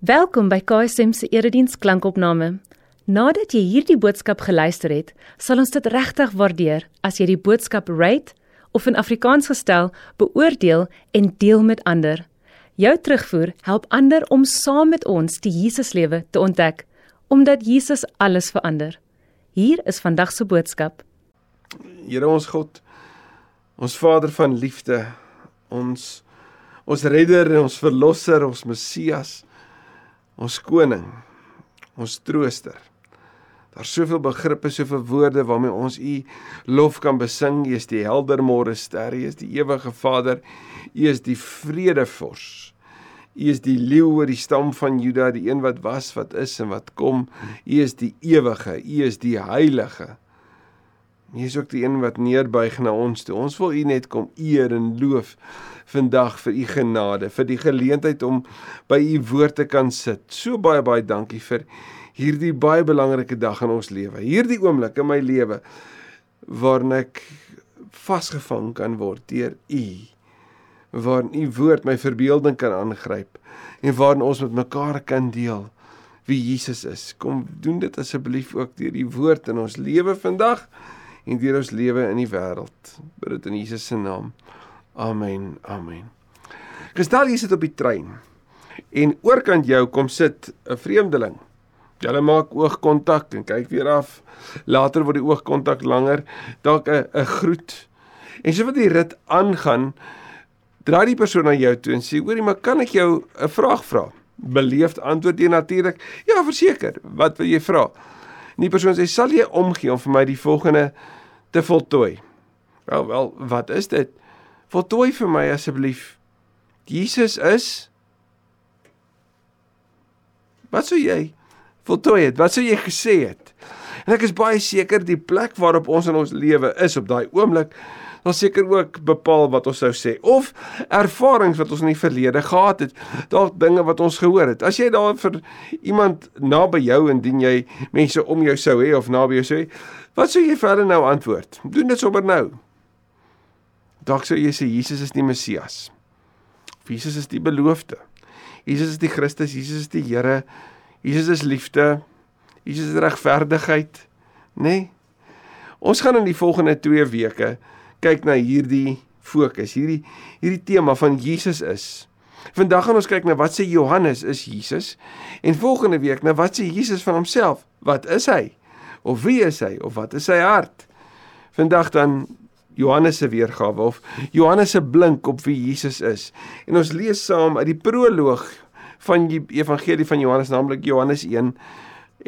Welkom by KSM se erediens klankopname. Nadat jy hierdie boodskap geluister het, sal ons dit regtig waardeer as jy die boodskap rate of in Afrikaans gestel beoordeel en deel met ander. Jou terugvoer help ander om saam met ons die Jesuslewe te ontdek, omdat Jesus alles verander. Hier is vandag se boodskap. Here ons God, ons Vader van liefde, ons ons redder en ons verlosser, ons Messias ons koning, ons trooster. Daar's soveel begrippe, soveel woorde waarmee ons U lof kan besing. U is die helder môre ster, U is die ewige Vader, U is die vredevors. U is die leeu oor die stam van Juda, die een wat was, wat is en wat kom. U is die ewige, U is die heilige. U is ook die een wat neerbuig na ons toe. Ons wil U net kom eer en loof vandag vir u genade, vir die geleentheid om by u woord te kan sit. So baie baie dankie vir hierdie baie belangrike dag in ons lewe. Hierdie oomblik in my lewe waarin ek vasgevang kan word deur u. Waarin u woord my verbeelding kan aangryp en waarin ons met mekaar kan deel wie Jesus is. Kom doen dit asseblief ook deur die woord in ons lewe vandag en deur ons lewe in die wêreld. Bid dit in Jesus se naam. Amen. Amen. Gestel jy sit op die trein en oorkant jou kom sit 'n vreemdeling. Julle maak oogkontak en kyk weer af. Later word die oogkontak langer, dalk 'n 'n groet. En so wat die rit aangaan, draai die persoon na jou toe en sê: "Hoorie, maar kan ek jou 'n vraag vra?" Beleefd antwoord jy natuurlik: "Ja, verseker. Wat wil jy vra?" En die persoon sê: "Sal jy omgee om vir my die volgende te voltooi?" Wel, wel, wat is dit? Voltooi vir my asseblief. Jesus is Wat sou jy voltooi het? Wat sou jy gesê het? En ek is baie seker die plek waarop ons in ons lewe is op daai oomblik dan seker ook bepaal wat ons sou sê of ervarings wat ons in die verlede gehad het, dalk dinge wat ons gehoor het. As jy daar vir iemand naby jou indien jy mense om jou sou hê of naby jou sou hê, wat sou jy verder nou antwoord? Doen dit sommer nou. Dalk sou jy sê Jesus is die Messias. Of Jesus is die beloofde. Jesus is die Christus, Jesus is die Here. Jesus is liefde. Jesus is regverdigheid, nê? Nee? Ons gaan in die volgende 2 weke kyk na hierdie fokus, hierdie hierdie tema van Jesus is. Vandag gaan ons kyk na wat sê Johannes is Jesus en volgende week na wat sê Jesus van homself? Wat is hy? Of wie is hy? Of wat is sy hart? Vandag dan Johannes se weergawe of Johannes se blink op wie Jesus is. En ons lees saam uit die proloog van die evangelie van Johannes naamlik Johannes 1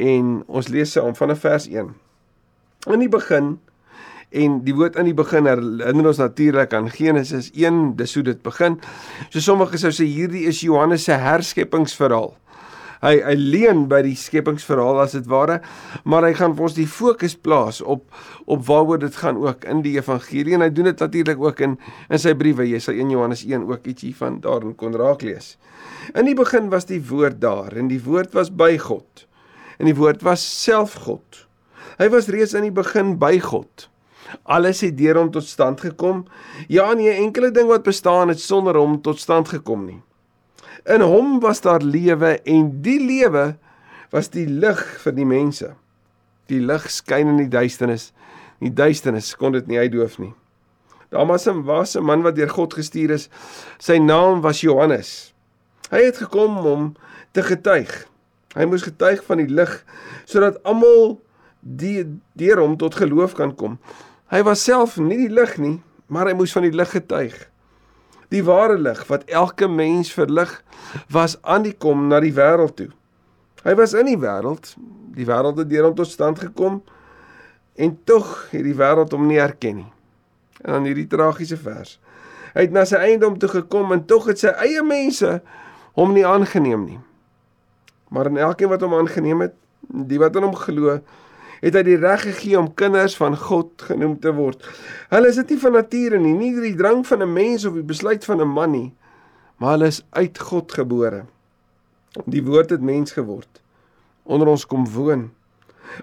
en ons lees saam van vers 1. In die begin en die woord in die begin herinner ons natuurlik aan Genesis 1, dis hoe dit begin. So sommige sou sê hierdie is Johannes se herskepingsverhaal hy hy leen by die skepingsverhaal as dit ware, maar hy gaan vir ons die fokus plaas op op waaroor dit gaan ook in die evangelie en hy doen dit natuurlik ook in in sy briewe. Jy sal 1 Johannes 1 ook ietsie van daarin kon raak lees. In die begin was die woord daar en die woord was by God. En die woord was self God. Hy was reeds in die begin by God. Alles het deur hom tot stand gekom. Ja, nie 'n enkele ding wat bestaan het sonder hom tot stand gekom nie. In hom was daar lewe en die lewe was die lig vir die mense. Die lig skyn in die duisternis. Die duisternis kon dit nie uitdoof nie. Daar was 'n was 'n man wat deur God gestuur is. Sy naam was Johannes. Hy het gekom om te getuig. Hy moes getuig van die lig sodat almal die deur hom tot geloof kan kom. Hy was self nie die lig nie, maar hy moes van die lig getuig. Die ware lig wat elke mens verlig was aan die kom na die wêreld toe. Hy was in die wêreld, die wêreld het deur hom tot stand gekom en tog het die wêreld hom nie erken nie. En dan hierdie tragiese vers. Hy het na sy eiendom toe gekom en tog het sy eie mense hom nie aangeneem nie. Maar aan elkeen wat hom aangeneem het, die wat aan hom glo, het hy die reg gegee om kinders van God genoem te word. Hulle is dit nie van nature nie, nie deur die drang van 'n mens of die besluit van 'n man nie, maar hulle is uit God gebore. Die woord het mens geword, onder ons kom woon.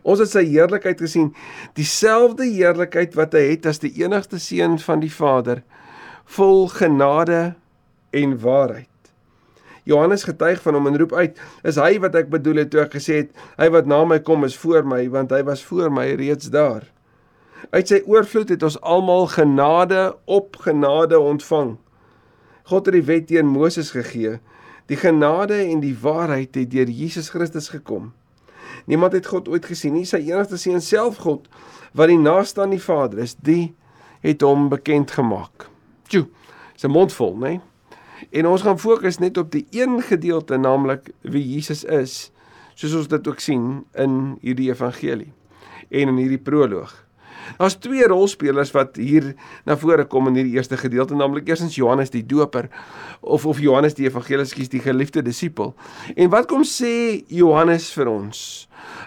Ons het sy heerlikheid gesien, dieselfde heerlikheid wat hy het as die enigste seun van die Vader, vol genade en waarheid. Johannes getuig van hom en roep uit: "Is hy wat ek bedoel het toe ek gesê het, hy wat na my kom is voor my, want hy was voor my reeds daar." Uit sy oorvloed het ons almal genade op genade ontvang. God het die wet teen Moses gegee. Die genade en die waarheid het deur Jesus Christus gekom. Niemand het God ooit gesien nie, sy enigste seun self God wat die naaste aan die Vader is, die het hom bekend gemaak. Tjoe, is 'n mond vol, né? Nee? En ons gaan fokus net op die een gedeelte, naamlik wie Jesus is, soos ons dit ook sien in hierdie evangelie en in hierdie proloog. Daar's twee rolspelers wat hier na vore kom in hierdie eerste gedeelte, naamlik eersins Johannes die Doper of of Johannes die Evangelis, die geliefde disipel. En wat kom sê Johannes vir ons?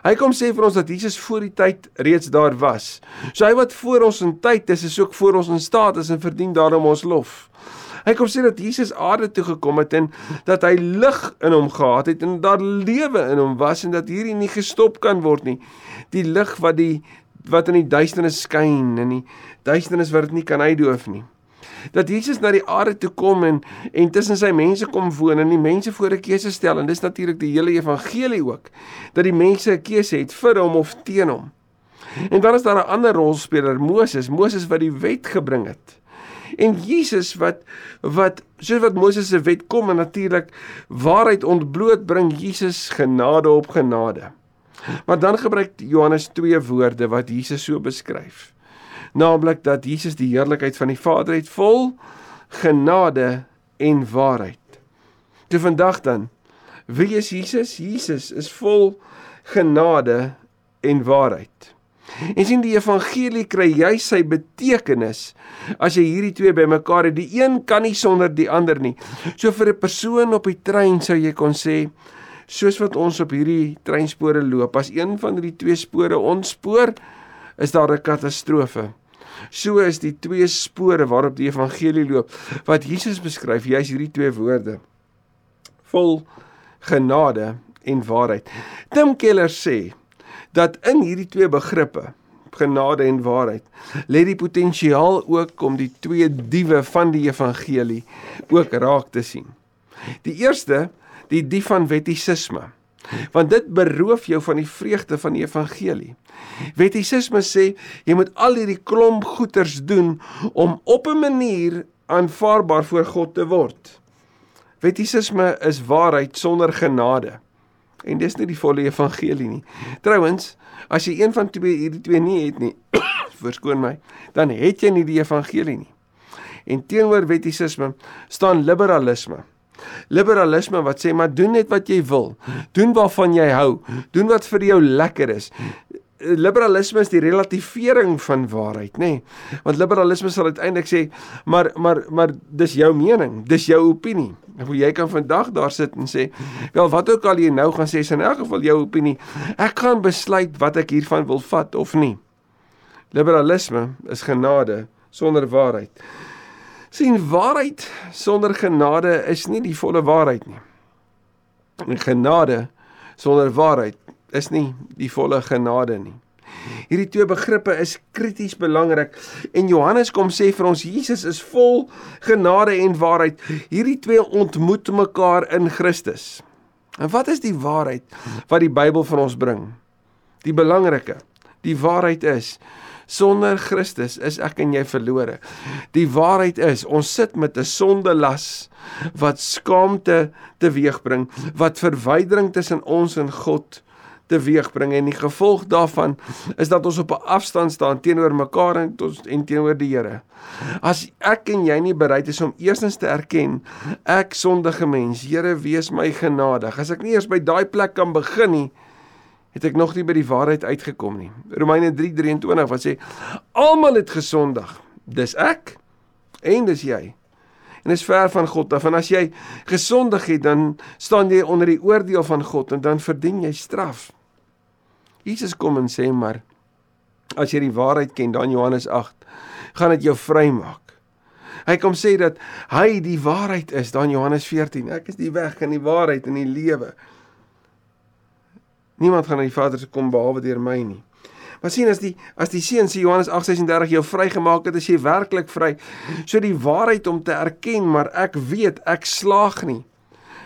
Hy kom sê vir ons dat Jesus voor die tyd reeds daar was. So hy wat voor ons in tyd is, is ook voor ons in staat is en verdien daarom ons lof. Hy kom sê dat Jesus aarde toe gekom het en dat hy lig in hom gehad het en daar lewe in hom was en dat hierdie nie gestop kan word nie. Die lig wat die wat in die duisternis skyn en die duisternis wat dit nie kan uitdoof nie. Dat Jesus na die aarde toe kom en en tussen sy mense kom woon en die mense voor 'n keuse stel en dis natuurlik die hele evangelie ook dat die mense 'n keuse het vir hom of teen hom. En dan is daar 'n ander rolspeler, Moses, Moses wat die wet gebring het. En Jesus wat wat soos wat Moses se wet kom en natuurlik waarheid ontbloot bring Jesus genade op genade. Maar dan gebruik Johannes twee woorde wat Jesus so beskryf. Naamlik dat Jesus die heerlikheid van die Vader het vol genade en waarheid. Toe vandag dan, wie is Jesus? Jesus is vol genade en waarheid. En sien die evangelie kry jy sy betekenis as jy hierdie twee bymekaar het. Die een kan nie sonder die ander nie. So vir 'n persoon op die trein sou jy kon sê soos wat ons op hierdie treinspore loop, as een van hierdie twee spore ontspoor, is daar 'n katastrofe. So is die twee spore waarop die evangelie loop wat Jesus beskryf, jy's hierdie twee woorde. Vol genade en waarheid. Tim Keller sê dat in hierdie twee begrippe genade en waarheid lê die potensiaal ook om die twee diewe van die evangelie ook raak te sien. Die eerste die dief van wettisisme. Want dit beroof jou van die vreugde van die evangelie. Wettisisme sê jy moet al hierdie klomp goeders doen om op 'n manier aanvaarbaar voor God te word. Wettisisme is waarheid sonder genade. En dis nie die volle evangelie nie. Trouwens, as jy een van twee hierdie twee nie het nie, verskoon my, dan het jy nie die evangelie nie. En teenoor wettisisme staan liberalisme. Liberalisme wat sê maar doen net wat jy wil. Doen waarvan jy hou. Doen wat vir jou lekker is. Liberalisme is die relativering van waarheid, nê? Nee. Want liberalisme sal uiteindelik sê, maar maar maar dis jou mening, dis jou opinie. Of jy kan vandag daar sit en sê, wel wat ook al jy nou gaan sê, is in elk geval jou opinie. Ek kan besluit wat ek hiervan wil vat of nie. Liberalisme is genade sonder waarheid sien waarheid sonder genade is nie die volle waarheid nie. En genade sonder waarheid is nie die volle genade nie. Hierdie twee begrippe is krities belangrik en Johannes kom sê vir ons Jesus is vol genade en waarheid. Hierdie twee ontmoet mekaar in Christus. En wat is die waarheid wat die Bybel vir ons bring? Die belangrike, die waarheid is Sonder Christus is ek en jy verlore. Die waarheid is, ons sit met 'n sondelas wat skaamte teweegbring, wat verwydering tussen ons en God teweegbring en die gevolg daarvan is dat ons op 'n afstand staan teenoor mekaar en en teenoor die Here. As ek en jy nie bereid is om eerstens te erken ek sondige mens, Here, wees my genadig. As ek nie eers by daai plek kan begin nie, het ek nog nie by die waarheid uitgekom nie. Romeine 3:23 wat sê almal het gesondig. Dis ek en dis jy. En is ver van God af. En as jy gesondig het, dan staan jy onder die oordeel van God en dan verdien jy straf. Jesus kom en sê maar as jy die waarheid ken, dan Johannes 8, gaan dit jou vrymaak. Hy kom sê dat hy die waarheid is, dan Johannes 14. Ek is die weg en die waarheid en die lewe. Niemand gaan na die Vader se kom behalwe deur my nie. Maar sien as die as die seun sê Johannes 8:36 jou vrygemaak het, is jy werklik vry. So die waarheid om te erken, maar ek weet ek slaag nie.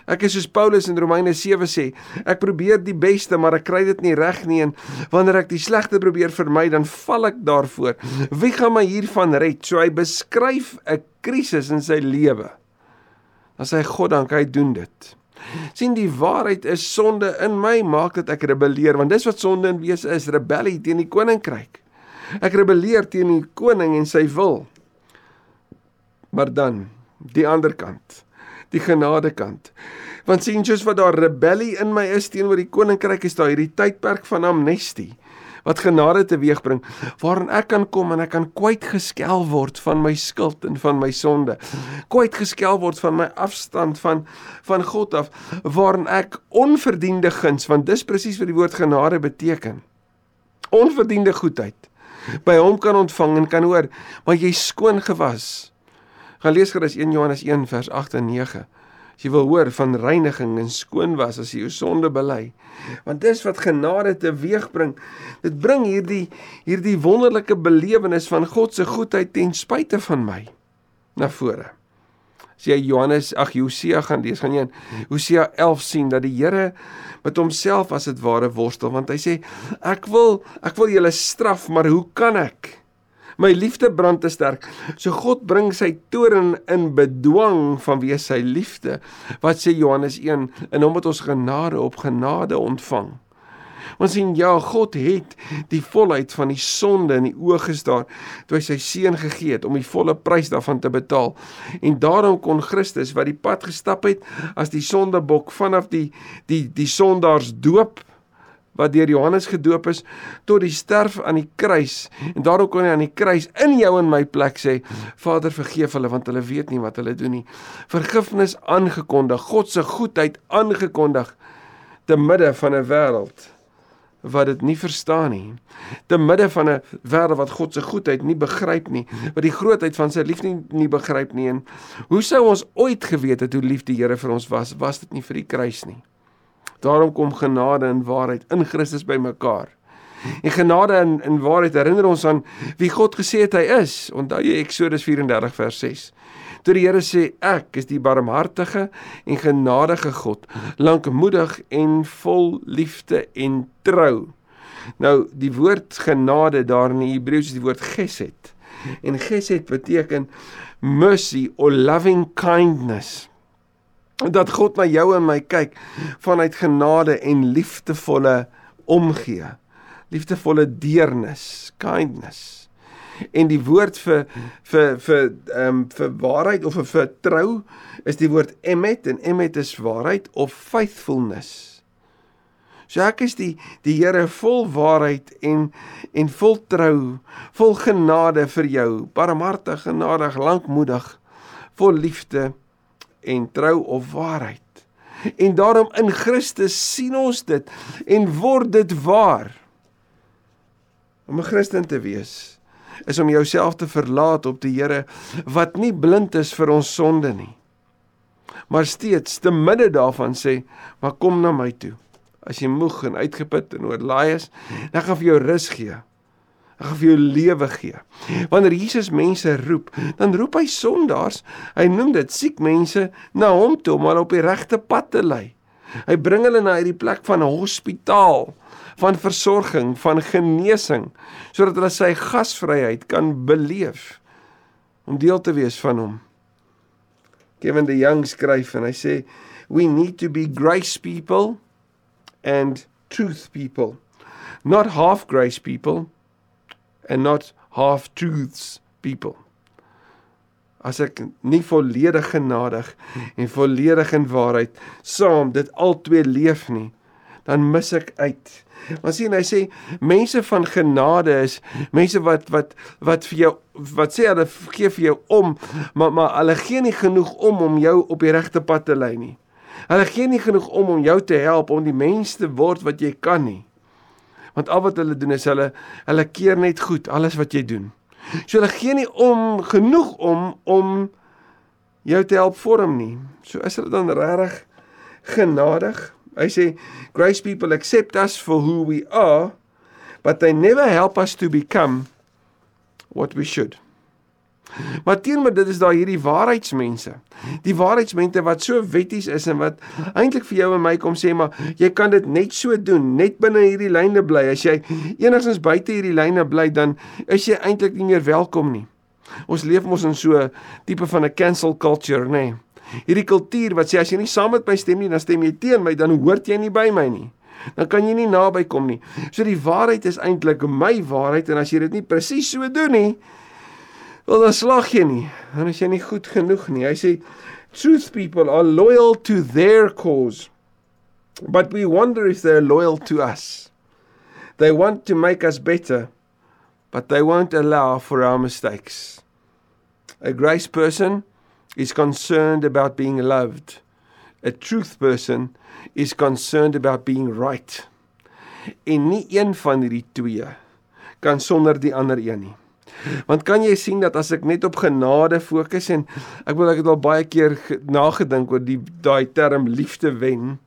Ek is soos Paulus in Romeine 7 sê, ek probeer die beste, maar ek kry dit nie reg nie en wanneer ek die slegte probeer vermy, dan val ek daarvoor. Wie gaan my hiervan red? So hy beskryf 'n krisis in sy lewe. Dan sê hy God, dank hy doen dit. sien die waarheid is sonde in my maak dat ek rebelleer want dis wat sonde in wese is rebellie teen die koninkryk ek rebelleer teen die koning en sy wil maar dan die ander kant die genade kant. Want sien soos wat daar rebellie in my is teenoor die koninkryk is daar hierdie tydperk van amnestie wat genade teweegbring waarin ek kan kom en ek kan kwyt geskel word van my skuld en van my sonde. Kwyt geskel word van my afstand van van God af waarin ek onverdiende guns want dis presies wat die woord genade beteken. Onverdiende goedheid by hom kan ontvang en kan hoor maar jy skoon gewas Gaan lees gerus 1 Johannes 1 vers 8 en 9. As jy wil hoor van reiniging en skoon was as jy jou sonde bely. Want dis wat genade teweegbring. Dit bring hierdie hierdie wonderlike belewenis van God se goedheid ten spyte van my na vore. As jy Johannes, ag Hosea gaan lees, gaan jy in Hosea 11 sien dat die Here met homself as dit ware worstel want hy sê ek wil ek wil julle straf, maar hoe kan ek? My liefde brand te sterk. So God bring sy toorn in bedwang vanweë sy liefde. Wat sê Johannes 1? En hom het ons genade op genade ontvang. Ons sien ja, God het die volheid van die sonde in die oë gestaar toe hy sy seun gegee het om die volle prys daarvan te betaal. En daarom kon Christus wat die pad gestap het as die sondebok vanaf die die die sondaars doop wat deur Johannes gedoop is tot die sterf aan die kruis. En daarom kon hy aan die kruis in jou en my plek sê Vader vergeef hulle want hulle weet nie wat hulle doen nie. Vergifnis aangekondig God se goedheid aangekondig te midde van 'n wêreld wat dit nie verstaan nie. Te midde van 'n wêreld wat God se goedheid nie begryp nie wat die grootheid van sy liefde nie, nie begryp nie. En hoe sou ons ooit geweet het hoe lief die Here vir ons was was dit nie vir die kruis nie Daarom kom genade en waarheid in Christus bymekaar. En genade en, en waarheid herinner ons aan wie God gesê het hy is. Onthou jy Eksodus 34 vers 6. Toe die Here sê ek is die barmhartige en genadige God, lankmoedig en vol liefde en trou. Nou die woord genade daar in die Hebreëus is die woord gesed. En gesed beteken mercy or loving kindness dat God na jou en my kyk vanuit genade en liefdevolle omgee. Liefdevolle deernis, kindness. En die woord vir vir vir ehm um, vir waarheid of vir vertrou is die woord emet en emet is waarheid of faithfulness. So ek is die die Here vol waarheid en en vol trou, vol genade vir jou, barmhartig, genadig, lankmoedig, vol liefde en trou of waarheid. En daarom in Christus sien ons dit en word dit waar. Om 'n Christen te wees is om jouself te verlaat op die Here wat nie blind is vir ons sonde nie. Maar steeds te midde daarvan sê, "Maar kom na my toe. As jy moeg en uitgeput en oorlaai is, dan gaan vir jou rus gee." Hy gaan vir jou lewe gee. Wanneer Jesus mense roep, dan roep hy sondaars. Hy noem dit siek mense na hom toe om hulle op die regte pad te lei. Hy bring hulle na hierdie plek van 'n hospitaal, van versorging, van genesing, sodat hulle sy gasvryheid kan beleef om deel te wees van hom. Kevin de Young skryf en hy sê we need to be grace people and truth people. Not half grace people and not half truths people. As ek nie volledig genadig en volledig in waarheid saam dit albei leef nie, dan mis ek uit. Want sien hy sê mense van genade is mense wat wat wat vir jou wat sê hulle gee vir jou om, maar maar hulle gee nie genoeg om om jou op die regte pad te lei nie. Hulle gee nie genoeg om om jou te help om die mens te word wat jy kan nie want al wat hulle doen is hulle hulle keer net goed alles wat jy doen. So hulle gee nie om genoeg om om jou te help vorm nie. So is hulle dan regtig genadig. Hy sê grace people accept us for who we are but they never help us to become what we should. Maar teenoor dit is daar hierdie waarheidsmense. Die waarheidsmense wat so wetties is en wat eintlik vir jou en my kom sê maar jy kan dit net so doen, net binne hierdie lyne bly. As jy enigstens buite hierdie lyne bly, dan is jy eintlik nie meer welkom nie. Ons leef mos in so 'n tipe van 'n cancel culture, nê. Nee. Hierdie kultuur wat sê as jy nie saam met my stem nie, dan stem jy teen my, dan hoort jy nie by my nie. Dan kan jy nie naby kom nie. So die waarheid is eintlik my waarheid en as jy dit nie presies so doen nie, Wel dan slag jy nie. Dan is jy nie goed genoeg nie. Hy sê truth people are loyal to their cause. But we wonder if they're loyal to us. They want to make us better, but they won't allow for our mistakes. A grace person is concerned about being loved. A truth person is concerned about being right. En nie een van hierdie twee kan sonder die ander een nie. Want kan jy sien dat as ek net op genade fokus en ek wil ek het al baie keer nagedink oor die daai term liefde wen.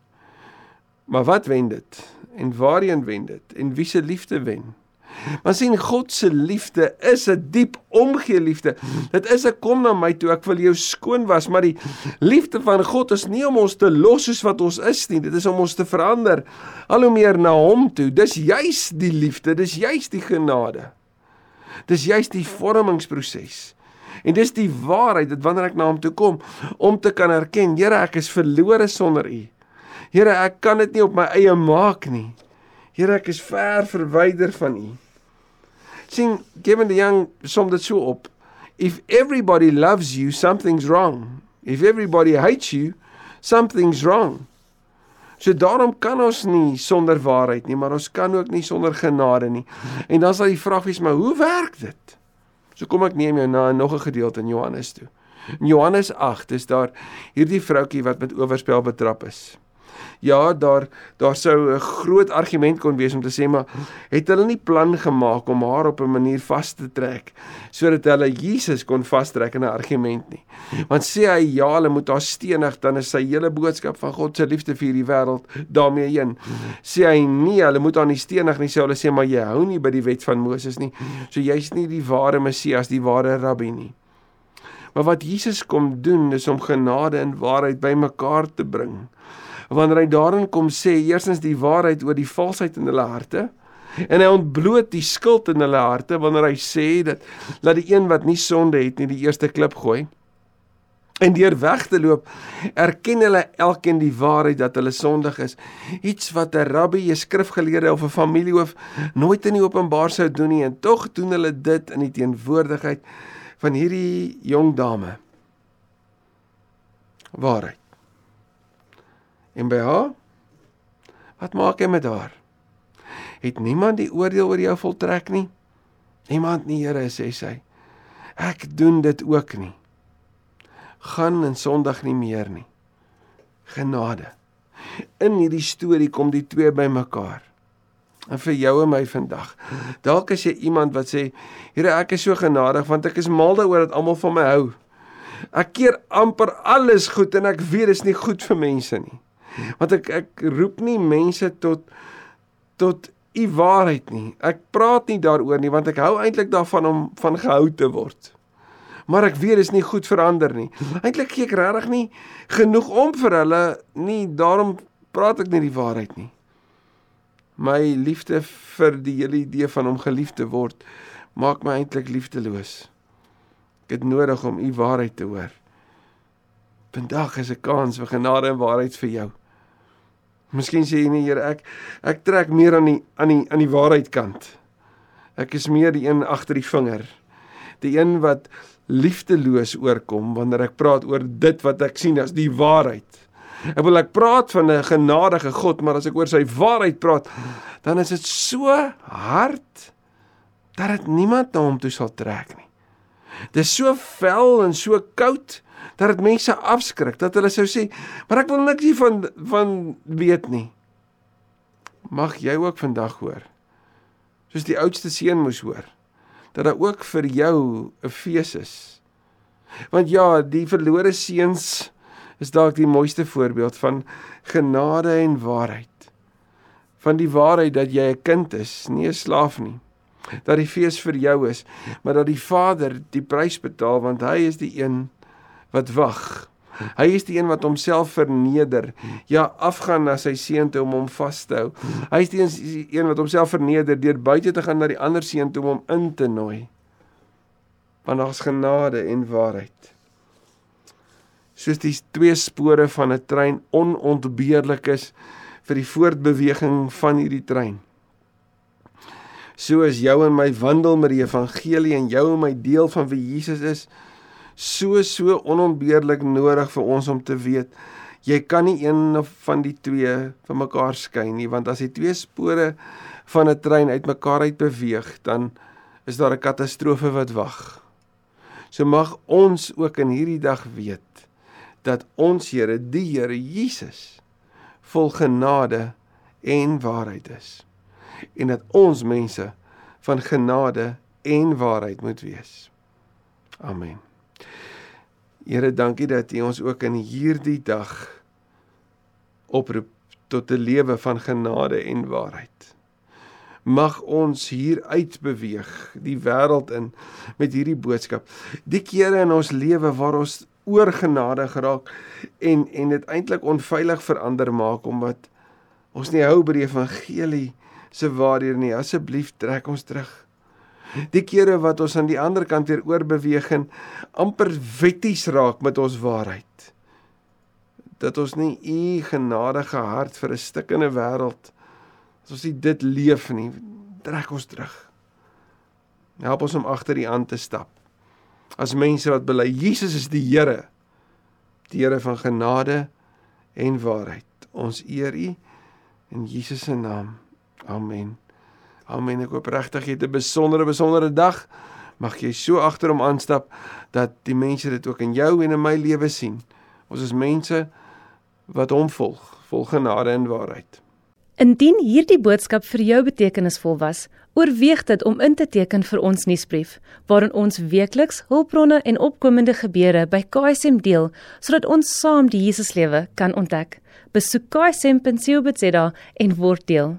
Maar wat wen dit? En waarheen wen dit? En wie se liefde wen? Maar sien God se liefde is 'n diep omgee liefde. Dit is 'n kom na my toe ek wil jou skoon was, maar die liefde van God is nie om ons te los soos wat ons is nie. Dit is om ons te verander al hoe meer na hom toe. Dis juis die liefde, dis juis die genade. Dis juist die vormingsproses. En dis die waarheid dat wanneer ek na hom toe kom om te kan erken, Here, ek is verlore sonder U. Here, ek kan dit nie op my eie maak nie. Here, ek is ver verwyder van U. sien Kevin the Young som dit so op. If everybody loves you, something's wrong. If everybody hates you, something's wrong. So daarom kan ons nie sonder waarheid nie, maar ons kan ook nie sonder genade nie. En dan sal die vraag wees, maar hoe werk dit? So kom ek neem jou na nog 'n gedeelte in Johannes toe. In Johannes 8 is daar hierdie vroutjie wat met oorspel betrap is ja, daar daar sou 'n groot argument kon wees om te sê maar het hulle nie plan gemaak om haar op 'n manier vas te trek sodat hulle Jesus kon vastrek in 'n argument nie. Want sê hy ja, hulle moet haar stenig, dan is sy hele boodskap van God se liefde vir hierdie wêreld daarmee heen. Sê hy nee, hulle moet haar nie stenig nie, sê hulle sê maar jy hou nie by die wet van Moses nie. So jy's nie die ware Messias, die ware rabbi nie. Maar wat Jesus kom doen is om genade en waarheid bymekaar te bring wanneer hy daarin kom sê eersens die waarheid oor die valsheid in hulle harte en hy ontbloot die skuld in hulle harte wanneer hy sê dat dat die een wat nie sonde het nie die eerste klip gooi en deur weg te loop erken hulle elkeen die waarheid dat hulle sondig is. Iets wat 'n rabbi 'n skrifgeleerde of 'n familiehoof nooit in die openbaar sou doen nie en tog doen hulle dit in die teenwoordigheid van hierdie jong dame. Waarheid En by haar? Wat maak hy met haar? Het niemand die oordeel oor jou voltrek nie? Niemand nie, Here, sê sy. Ek doen dit ook nie. Gaan en sondig nie meer nie. Genade. In hierdie storie kom die twee bymekaar. En vir jou en my vandag. Dalk is jy iemand wat sê, Here, ek is so genadig want ek is mal daaroor dat almal van my hou. Ek keer amper alles goed en ek weet dit is nie goed vir mense nie. Want ek ek roep nie mense tot tot u waarheid nie. Ek praat nie daaroor nie want ek hou eintlik daarvan om van gehou te word. Maar ek weet dis nie goed verander nie. Eintlik gee ek regtig nie genoeg om vir hulle nie. Daarom praat ek nie die waarheid nie. My liefde vir die hele idee van om geliefd te word maak my eintlik liefdeloos. Ek het nodig om u waarheid te hoor. Vandag is 'n kans vir genade en waarheid vir jou. Miskien sê jy nie Here ek ek trek meer aan die aan die aan die waarheid kant. Ek is meer die een agter die vinger. Die een wat liefdeloos oorkom wanneer ek praat oor dit wat ek sien as die waarheid. Ek wil ek praat van 'n genadige God, maar as ek oor sy waarheid praat, dan is dit so hard dat dit niemand na hom toe sal trek nie. Dit is so vel en so koud dat dit mense afskrik dat hulle sou sê maar ek wil niks hiervan van weet nie. Mag jy ook vandag hoor soos die oudste seun moes hoor dat daar ook vir jou 'n fees is. Want ja die verlore seuns is dalk die mooiste voorbeeld van genade en waarheid. Van die waarheid dat jy 'n kind is nie 'n slaaf nie. Dat die fees vir jou is, maar dat die Vader die prys betaal want hy is die een wat wag. Hy is die een wat homself verneder. Ja, afgaan na sy seun toe om hom vas te hou. Hy is die een wat homself verneder deur buite te gaan na die ander seun toe om hom in te nooi. Want daar's genade en waarheid. Soos die twee spore van 'n trein onontbeerlik is vir die voortbeweging van hierdie trein. So is jou en my wandel met die evangelie en jou en my deel van wie Jesus is so so onontbeerlik nodig vir ons om te weet jy kan nie een van die twee van mekaar skei nie want as die twee spore van 'n trein uitmekaar uit beweeg dan is daar 'n katastrofe wat wag. So mag ons ook in hierdie dag weet dat ons Here, die Here Jesus, vol genade en waarheid is en dat ons mense van genade en waarheid moet wees. Amen. Here, dankie dat U ons ook in hierdie dag oproep tot 'n lewe van genade en waarheid. Mag ons hier uitbeweeg die wêreld in met hierdie boodskap. Die kere in ons lewe waar ons oor genade geraak en en dit eintlik onveilig verander maak omdat ons nie hou by die evangelie se waarhede nie. Asseblief trek ons terug. Die kere wat ons aan die ander kant weer oorbeweeg en amper wetties raak met ons waarheid. Dat ons nie u genadige hart vir 'n stikkende wêreld as ons nie dit leef nie, trek ons terug. Help ons om agter u aan te stap. As mense wat bely Jesus is die Here, die Here van genade en waarheid. Ons eer u in Jesus se naam. Amen. Amen. Ek hoop regtig jy het 'n besondere besondere dag. Mag jy so agter hom aanstap dat die mense dit ook in jou en in my lewe sien. Ons is mense wat hom volg, vol genade en waarheid. Indien hierdie boodskap vir jou betekenisvol was, oorweeg dit om in te teken vir ons nuusbrief, waarin ons weekliks hulpbronne en opkomende gebeure by KSM deel, sodat ons saam die Jesuslewe kan ontdek. Besoek ksm.co.za en word deel.